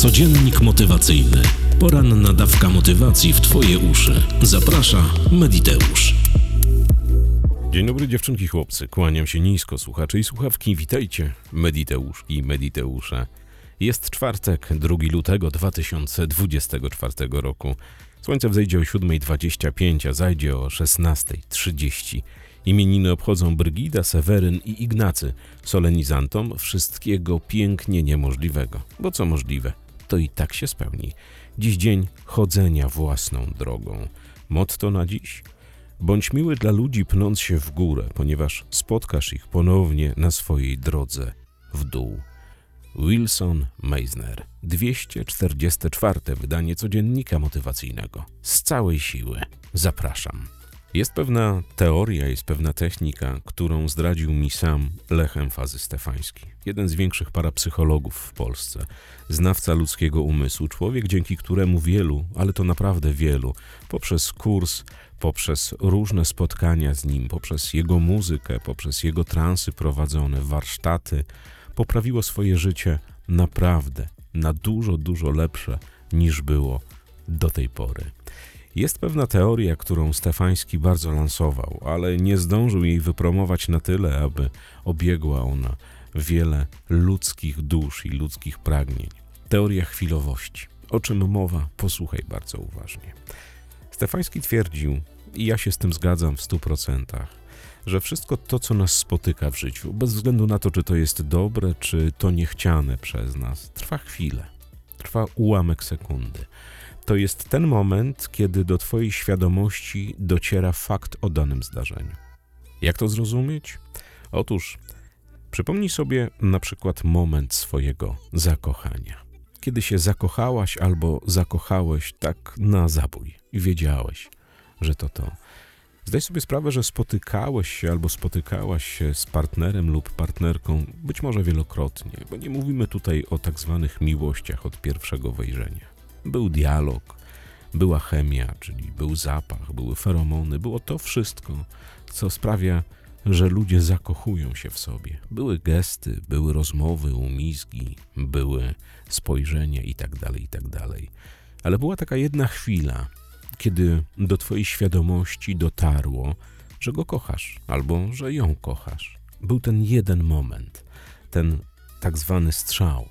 Codziennik motywacyjny. Poranna dawka motywacji w Twoje uszy. Zaprasza Mediteusz. Dzień dobry dziewczynki, chłopcy. Kłaniam się nisko, słuchacze i słuchawki. Witajcie, Mediteuszki i Mediteusze. Jest czwartek, 2 lutego 2024 roku. Słońce wzejdzie o 7.25, a zajdzie o 16.30. Imieniny obchodzą Brygida, Seweryn i Ignacy, solenizantom wszystkiego pięknie niemożliwego. Bo co możliwe, to i tak się spełni. Dziś dzień chodzenia własną drogą. Motto na dziś? Bądź miły dla ludzi pnąc się w górę, ponieważ spotkasz ich ponownie na swojej drodze w dół. Wilson Meisner, 244. wydanie codziennika motywacyjnego. Z całej siły zapraszam. Jest pewna teoria, jest pewna technika, którą zdradził mi sam Lechem Fazy Stefański, jeden z większych parapsychologów w Polsce, znawca ludzkiego umysłu, człowiek, dzięki któremu wielu, ale to naprawdę wielu, poprzez kurs, poprzez różne spotkania z nim, poprzez jego muzykę, poprzez jego transy prowadzone, warsztaty, poprawiło swoje życie naprawdę na dużo, dużo lepsze niż było do tej pory. Jest pewna teoria, którą Stefański bardzo lansował, ale nie zdążył jej wypromować na tyle, aby obiegła ona wiele ludzkich dusz i ludzkich pragnień. Teoria chwilowości. O czym mowa? Posłuchaj bardzo uważnie. Stefański twierdził, i ja się z tym zgadzam w stu procentach, że wszystko to, co nas spotyka w życiu, bez względu na to, czy to jest dobre, czy to niechciane przez nas, trwa chwilę, trwa ułamek sekundy. To jest ten moment, kiedy do Twojej świadomości dociera fakt o danym zdarzeniu. Jak to zrozumieć? Otóż przypomnij sobie na przykład moment swojego zakochania. Kiedy się zakochałaś albo zakochałeś tak na zabój i wiedziałeś, że to to. Zdaj sobie sprawę, że spotykałeś się albo spotykałaś się z partnerem lub partnerką, być może wielokrotnie, bo nie mówimy tutaj o tak zwanych miłościach od pierwszego wejrzenia. Był dialog, była chemia, czyli był zapach, były feromony, było to wszystko, co sprawia, że ludzie zakochują się w sobie. Były gesty, były rozmowy, umizgi, były spojrzenia itd., itd. Ale była taka jedna chwila, kiedy do Twojej świadomości dotarło, że go kochasz albo że ją kochasz. Był ten jeden moment, ten tak zwany strzał,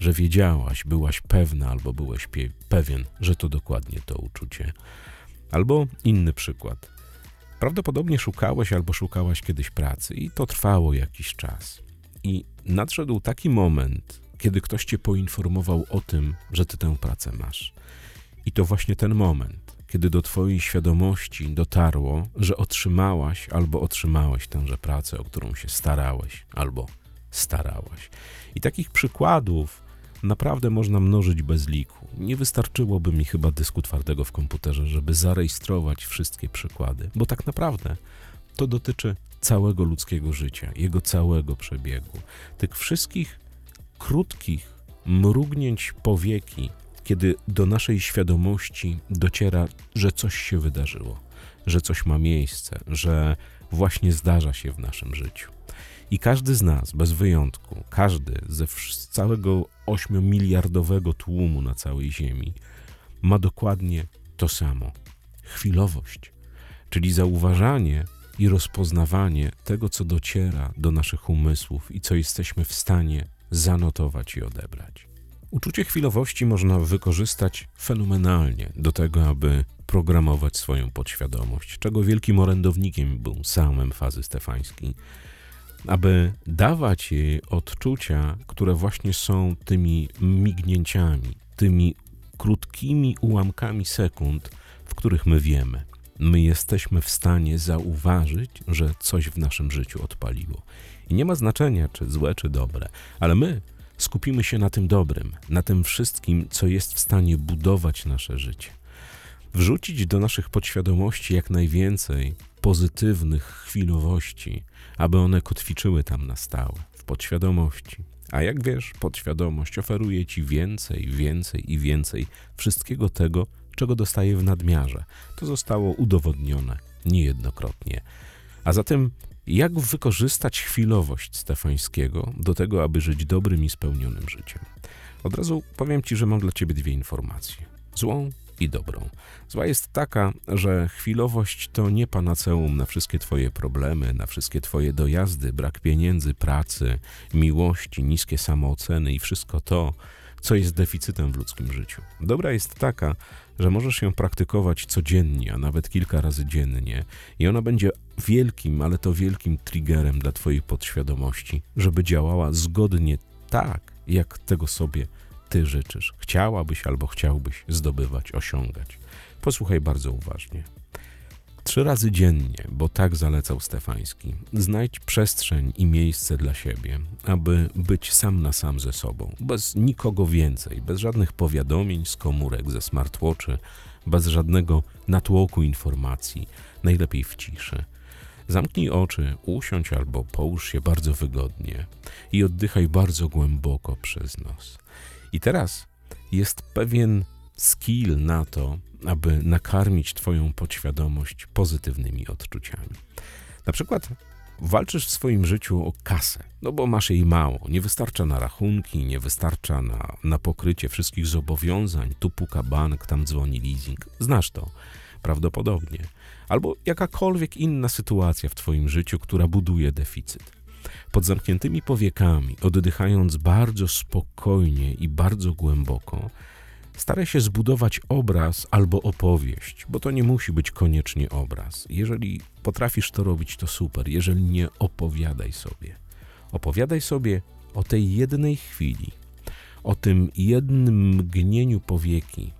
że wiedziałaś, byłaś pewna albo byłeś pewien, że to dokładnie to uczucie. Albo inny przykład. Prawdopodobnie szukałeś albo szukałaś kiedyś pracy i to trwało jakiś czas. I nadszedł taki moment, kiedy ktoś cię poinformował o tym, że ty tę pracę masz. I to właśnie ten moment, kiedy do twojej świadomości dotarło, że otrzymałaś albo otrzymałeś tęże pracę, o którą się starałeś albo starałaś. I takich przykładów naprawdę można mnożyć bez liku. Nie wystarczyłoby mi chyba dysku twardego w komputerze, żeby zarejestrować wszystkie przykłady, bo tak naprawdę to dotyczy całego ludzkiego życia, jego całego przebiegu. Tych wszystkich krótkich mrugnięć powieki, kiedy do naszej świadomości dociera, że coś się wydarzyło, że coś ma miejsce, że właśnie zdarza się w naszym życiu. I każdy z nas, bez wyjątku, każdy ze całego 8-miliardowego tłumu na całej Ziemi, ma dokładnie to samo chwilowość, czyli zauważanie i rozpoznawanie tego, co dociera do naszych umysłów i co jesteśmy w stanie zanotować i odebrać. Uczucie chwilowości można wykorzystać fenomenalnie do tego, aby programować swoją podświadomość, czego wielkim orędownikiem był sam Fazy Stefański aby dawać jej odczucia, które właśnie są tymi mignięciami, tymi krótkimi ułamkami sekund, w których my wiemy. My jesteśmy w stanie zauważyć, że coś w naszym życiu odpaliło. I nie ma znaczenia, czy złe, czy dobre, ale my skupimy się na tym dobrym, na tym wszystkim, co jest w stanie budować nasze życie. Wrzucić do naszych podświadomości jak najwięcej pozytywnych chwilowości, aby one kotwiczyły tam na stałe, w podświadomości. A jak wiesz, podświadomość oferuje ci więcej, więcej i więcej wszystkiego tego, czego dostaje w nadmiarze. To zostało udowodnione niejednokrotnie. A zatem Jak wykorzystać chwilowość Stefańskiego do tego, aby żyć dobrym i spełnionym życiem? Od razu powiem Ci, że mam dla Ciebie dwie informacje: złą i dobrą. Zła jest taka, że chwilowość to nie panaceum na wszystkie Twoje problemy, na wszystkie Twoje dojazdy, brak pieniędzy, pracy, miłości, niskie samooceny i wszystko to, co jest deficytem w ludzkim życiu. Dobra jest taka, że możesz ją praktykować codziennie, a nawet kilka razy dziennie, i ona będzie wielkim, ale to wielkim triggerem dla Twojej podświadomości, żeby działała zgodnie tak, jak tego sobie Ty życzysz. Chciałabyś albo chciałbyś zdobywać, osiągać. Posłuchaj bardzo uważnie. Trzy razy dziennie, bo tak zalecał Stefański, znajdź przestrzeń i miejsce dla siebie, aby być sam na sam ze sobą, bez nikogo więcej, bez żadnych powiadomień z komórek, ze smartwatchy, bez żadnego natłoku informacji, najlepiej w ciszy. Zamknij oczy, usiądź albo połóż się bardzo wygodnie i oddychaj bardzo głęboko przez nos. I teraz jest pewien skill na to, aby nakarmić Twoją podświadomość pozytywnymi odczuciami. Na przykład walczysz w swoim życiu o kasę, no bo masz jej mało, nie wystarcza na rachunki, nie wystarcza na, na pokrycie wszystkich zobowiązań, tu puka bank, tam dzwoni leasing. Znasz to prawdopodobnie. Albo jakakolwiek inna sytuacja w Twoim życiu, która buduje deficyt. Pod zamkniętymi powiekami, oddychając bardzo spokojnie i bardzo głęboko, Staraj się zbudować obraz albo opowieść, bo to nie musi być koniecznie obraz. Jeżeli potrafisz to robić, to super. Jeżeli nie, opowiadaj sobie. Opowiadaj sobie o tej jednej chwili, o tym jednym mgnieniu powieki,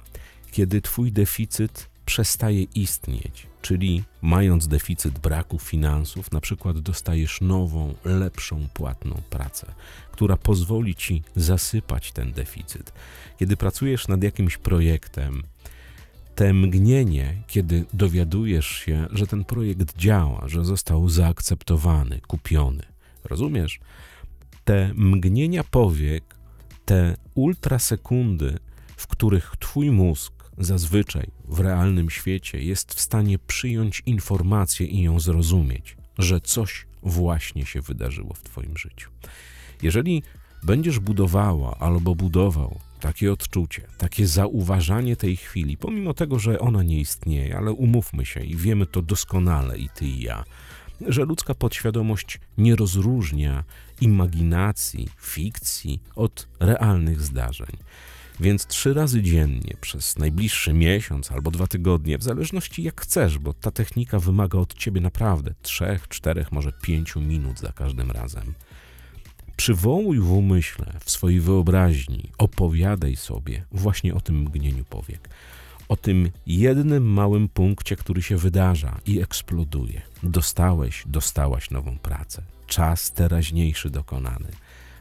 kiedy twój deficyt przestaje istnieć, czyli mając deficyt braku finansów, na przykład dostajesz nową, lepszą płatną pracę, która pozwoli ci zasypać ten deficyt. Kiedy pracujesz nad jakimś projektem, te mgnienie, kiedy dowiadujesz się, że ten projekt działa, że został zaakceptowany, kupiony, rozumiesz? Te mgnienia powiek, te ultrasekundy, w których twój mózg zazwyczaj w realnym świecie jest w stanie przyjąć informację i ją zrozumieć, że coś właśnie się wydarzyło w Twoim życiu. Jeżeli będziesz budowała albo budował takie odczucie, takie zauważanie tej chwili, pomimo tego, że ona nie istnieje, ale umówmy się i wiemy to doskonale i ty i ja, że ludzka podświadomość nie rozróżnia imaginacji, fikcji od realnych zdarzeń. Więc trzy razy dziennie przez najbliższy miesiąc albo dwa tygodnie, w zależności jak chcesz, bo ta technika wymaga od ciebie naprawdę trzech, czterech, może pięciu minut za każdym razem. Przywołuj w umyśle, w swojej wyobraźni, opowiadaj sobie właśnie o tym mgnieniu powiek. O tym jednym małym punkcie, który się wydarza i eksploduje. Dostałeś, dostałaś nową pracę. Czas teraźniejszy dokonany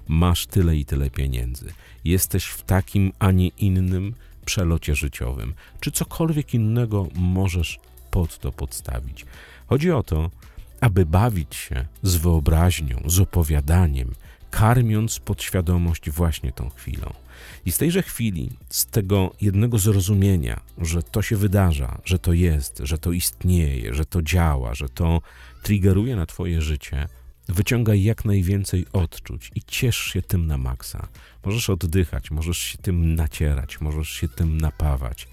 masz tyle i tyle pieniędzy, jesteś w takim, a nie innym przelocie życiowym, czy cokolwiek innego możesz pod to podstawić. Chodzi o to, aby bawić się z wyobraźnią, z opowiadaniem, karmiąc podświadomość właśnie tą chwilą. I z tejże chwili, z tego jednego zrozumienia, że to się wydarza, że to jest, że to istnieje, że to działa, że to triggeruje na Twoje życie, Wyciągaj jak najwięcej odczuć i ciesz się tym na maksa. Możesz oddychać, możesz się tym nacierać, możesz się tym napawać.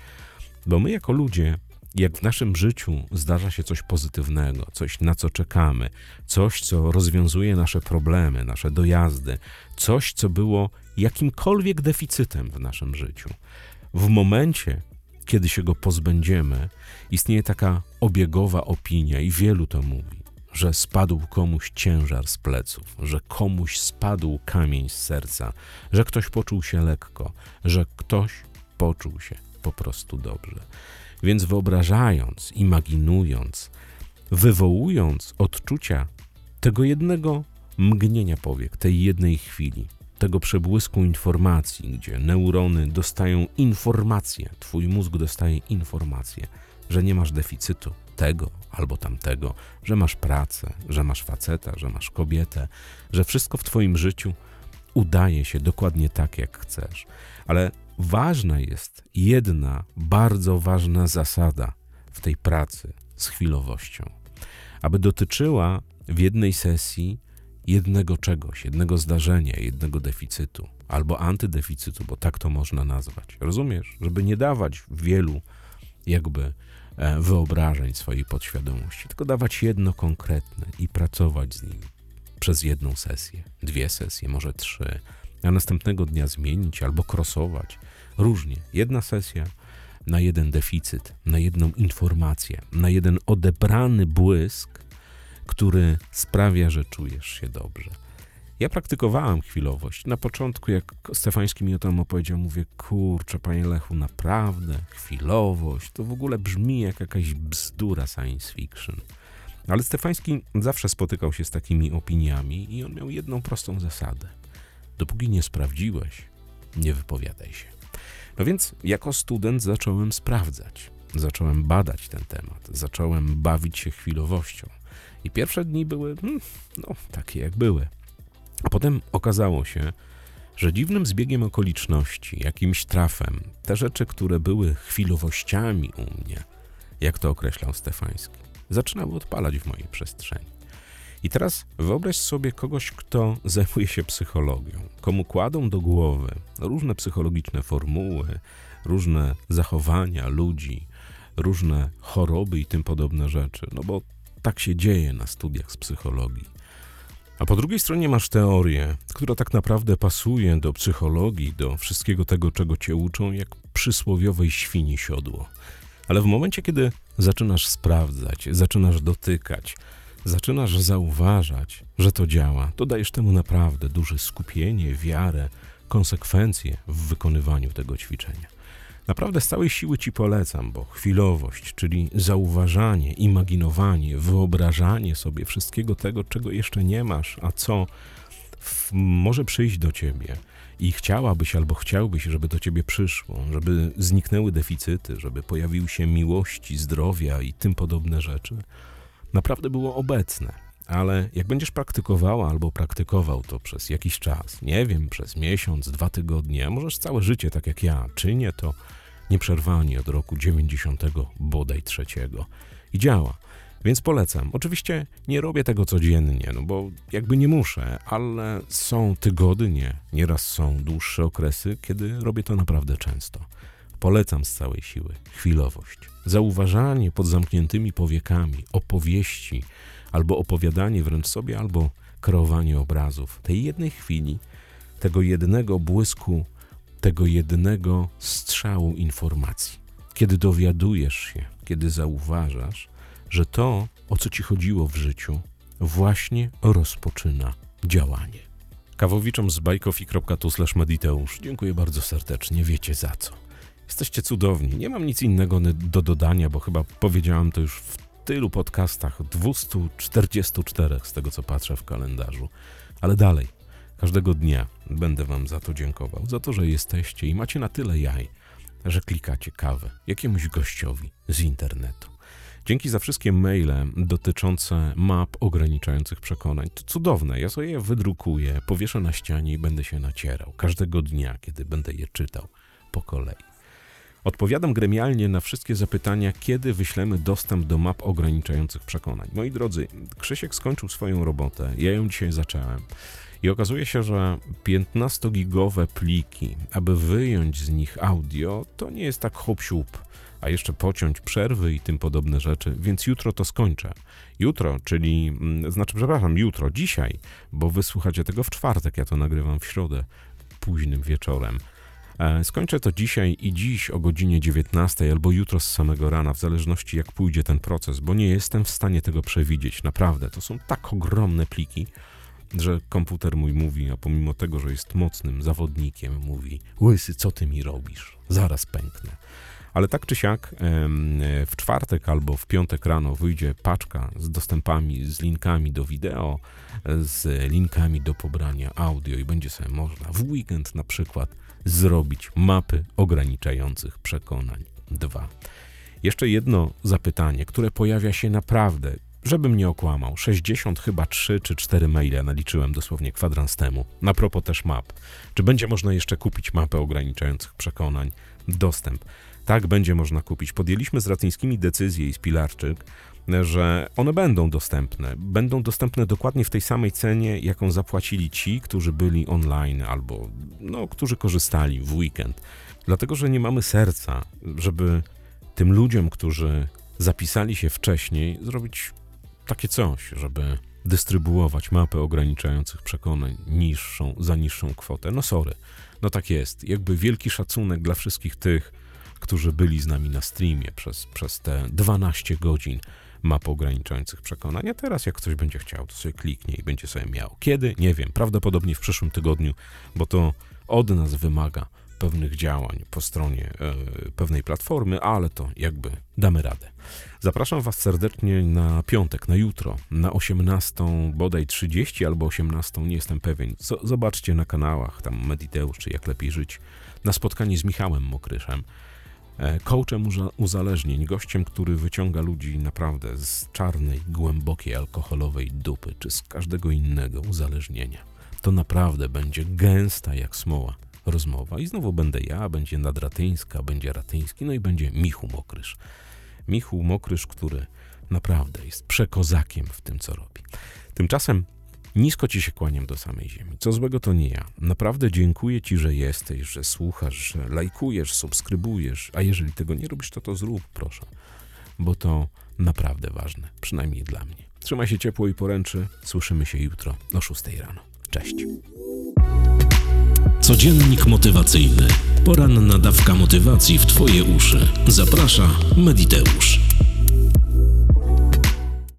Bo my, jako ludzie, jak w naszym życiu zdarza się coś pozytywnego, coś na co czekamy, coś, co rozwiązuje nasze problemy, nasze dojazdy, coś, co było jakimkolwiek deficytem w naszym życiu, w momencie, kiedy się go pozbędziemy, istnieje taka obiegowa opinia i wielu to mówi że spadł komuś ciężar z pleców, że komuś spadł kamień z serca, że ktoś poczuł się lekko, że ktoś poczuł się po prostu dobrze. Więc wyobrażając, imaginując, wywołując odczucia tego jednego mgnienia powiek, tej jednej chwili, tego przebłysku informacji, gdzie neurony dostają informację, twój mózg dostaje informację, że nie masz deficytu, tego albo tamtego, że masz pracę, że masz faceta, że masz kobietę, że wszystko w Twoim życiu udaje się dokładnie tak, jak chcesz. Ale ważna jest jedna bardzo ważna zasada w tej pracy z chwilowością, aby dotyczyła w jednej sesji jednego czegoś, jednego zdarzenia, jednego deficytu albo antydeficytu, bo tak to można nazwać. Rozumiesz? Żeby nie dawać wielu jakby wyobrażeń swojej podświadomości, tylko dawać jedno konkretne i pracować z nim przez jedną sesję, dwie sesje, może trzy, a następnego dnia zmienić albo krosować. Różnie. Jedna sesja na jeden deficyt, na jedną informację, na jeden odebrany błysk, który sprawia, że czujesz się dobrze. Ja praktykowałem chwilowość. Na początku, jak Stefański mi o tym opowiedział, mówię, kurczę, panie Lechu, naprawdę, chwilowość, to w ogóle brzmi jak jakaś bzdura science fiction. Ale Stefański zawsze spotykał się z takimi opiniami i on miał jedną prostą zasadę. Dopóki nie sprawdziłeś, nie wypowiadaj się. No więc jako student zacząłem sprawdzać, zacząłem badać ten temat, zacząłem bawić się chwilowością. I pierwsze dni były, hmm, no, takie jak były. A potem okazało się, że dziwnym zbiegiem okoliczności, jakimś trafem, te rzeczy, które były chwilowościami u mnie, jak to określał Stefański, zaczynały odpalać w mojej przestrzeni. I teraz wyobraź sobie kogoś, kto zajmuje się psychologią, komu kładą do głowy różne psychologiczne formuły, różne zachowania ludzi, różne choroby i tym podobne rzeczy, no bo tak się dzieje na studiach z psychologii. A po drugiej stronie masz teorię, która tak naprawdę pasuje do psychologii, do wszystkiego tego, czego cię uczą, jak przysłowiowej świni siodło. Ale w momencie, kiedy zaczynasz sprawdzać, zaczynasz dotykać, zaczynasz zauważać, że to działa, to dajesz temu naprawdę duże skupienie, wiarę, konsekwencje w wykonywaniu tego ćwiczenia. Naprawdę z całej siły ci polecam, bo chwilowość, czyli zauważanie, imaginowanie, wyobrażanie sobie wszystkiego tego, czego jeszcze nie masz, a co może przyjść do ciebie i chciałabyś albo chciałbyś, żeby do ciebie przyszło, żeby zniknęły deficyty, żeby pojawiły się miłości, zdrowia i tym podobne rzeczy, naprawdę było obecne. Ale jak będziesz praktykowała albo praktykował to przez jakiś czas, nie wiem, przez miesiąc, dwa tygodnie, a możesz całe życie, tak jak ja, czynię to nieprzerwanie od roku 90 bodaj trzeciego i działa. Więc polecam. Oczywiście nie robię tego codziennie, no bo jakby nie muszę, ale są tygodnie, nieraz są dłuższe okresy, kiedy robię to naprawdę często. Polecam z całej siły chwilowość, zauważanie pod zamkniętymi powiekami opowieści, albo opowiadanie wręcz sobie, albo kreowanie obrazów tej jednej chwili, tego jednego błysku, tego jednego strzału informacji. Kiedy dowiadujesz się, kiedy zauważasz, że to, o co ci chodziło w życiu, właśnie rozpoczyna działanie. Kawowiczom z bajkofi.tu mediteusz dziękuję bardzo serdecznie, wiecie za co. Jesteście cudowni, nie mam nic innego do dodania, bo chyba powiedziałem to już w tylu podcastach, 244 z tego co patrzę w kalendarzu. Ale dalej, każdego dnia będę Wam za to dziękował, za to, że jesteście i macie na tyle jaj, że klikacie kawę jakiemuś gościowi z internetu. Dzięki za wszystkie maile dotyczące map ograniczających przekonań. To cudowne. Ja sobie je wydrukuję, powieszę na ścianie i będę się nacierał każdego dnia, kiedy będę je czytał po kolei. Odpowiadam gremialnie na wszystkie zapytania, kiedy wyślemy dostęp do map ograniczających przekonań. Moi drodzy, Krzysiek skończył swoją robotę, ja ją dzisiaj zacząłem. I okazuje się, że 15-gigowe pliki, aby wyjąć z nich audio, to nie jest tak hop a jeszcze pociąć przerwy i tym podobne rzeczy, więc jutro to skończę. Jutro, czyli, mm, znaczy, przepraszam, jutro, dzisiaj, bo wysłuchacie tego w czwartek, ja to nagrywam w środę, późnym wieczorem. E, skończę to dzisiaj i dziś o godzinie 19 albo jutro z samego rana, w zależności jak pójdzie ten proces, bo nie jestem w stanie tego przewidzieć. Naprawdę, to są tak ogromne pliki, że komputer mój mówi, a pomimo tego, że jest mocnym zawodnikiem, mówi: Łysy, co ty mi robisz? Zaraz pęknę. Ale tak czy siak, w czwartek albo w piątek rano wyjdzie paczka z dostępami, z linkami do wideo, z linkami do pobrania audio i będzie sobie można w weekend na przykład zrobić mapy ograniczających przekonań. Dwa. Jeszcze jedno zapytanie, które pojawia się naprawdę, żebym nie okłamał. 60 chyba 3 czy 4 maile naliczyłem dosłownie kwadrans temu. Na propos też map. Czy będzie można jeszcze kupić mapę ograniczających przekonań? Dostęp. Tak będzie można kupić. Podjęliśmy z Ratyńskimi decyzję i z Pilarczyk, że one będą dostępne. Będą dostępne dokładnie w tej samej cenie, jaką zapłacili ci, którzy byli online albo no, którzy korzystali w weekend. Dlatego, że nie mamy serca, żeby tym ludziom, którzy zapisali się wcześniej, zrobić takie coś, żeby dystrybuować mapę ograniczających przekonań niższą, za niższą kwotę. No sorry, no tak jest. Jakby wielki szacunek dla wszystkich tych, którzy byli z nami na streamie przez, przez te 12 godzin map ograniczających przekonań. A teraz jak ktoś będzie chciał, to sobie kliknie i będzie sobie miał. Kiedy? Nie wiem. Prawdopodobnie w przyszłym tygodniu, bo to od nas wymaga pewnych działań po stronie e, pewnej platformy, ale to jakby damy radę. Zapraszam Was serdecznie na piątek, na jutro, na 18, bodaj 30 albo 18, nie jestem pewien. Zobaczcie na kanałach, tam Mediteusz czy Jak Lepiej Żyć, na spotkanie z Michałem Mokryszem, coachem uza- uzależnień, gościem, który wyciąga ludzi naprawdę z czarnej, głębokiej alkoholowej dupy, czy z każdego innego uzależnienia. To naprawdę będzie gęsta jak smoła rozmowa. I znowu będę ja, będzie Nadratyńska, będzie Ratyński, no i będzie Michu Mokrysz. Michu Mokrysz, który naprawdę jest przekozakiem w tym, co robi. Tymczasem nisko ci się kłaniam do samej ziemi. Co złego to nie ja. Naprawdę dziękuję ci, że jesteś, że słuchasz, że lajkujesz, subskrybujesz, a jeżeli tego nie robisz, to to zrób, proszę. Bo to naprawdę ważne, przynajmniej dla mnie. Trzymaj się ciepło i poręczy. Słyszymy się jutro o 6 rano. Cześć. Codziennik motywacyjny. Poranna dawka motywacji w Twoje uszy. Zaprasza Mediteusz.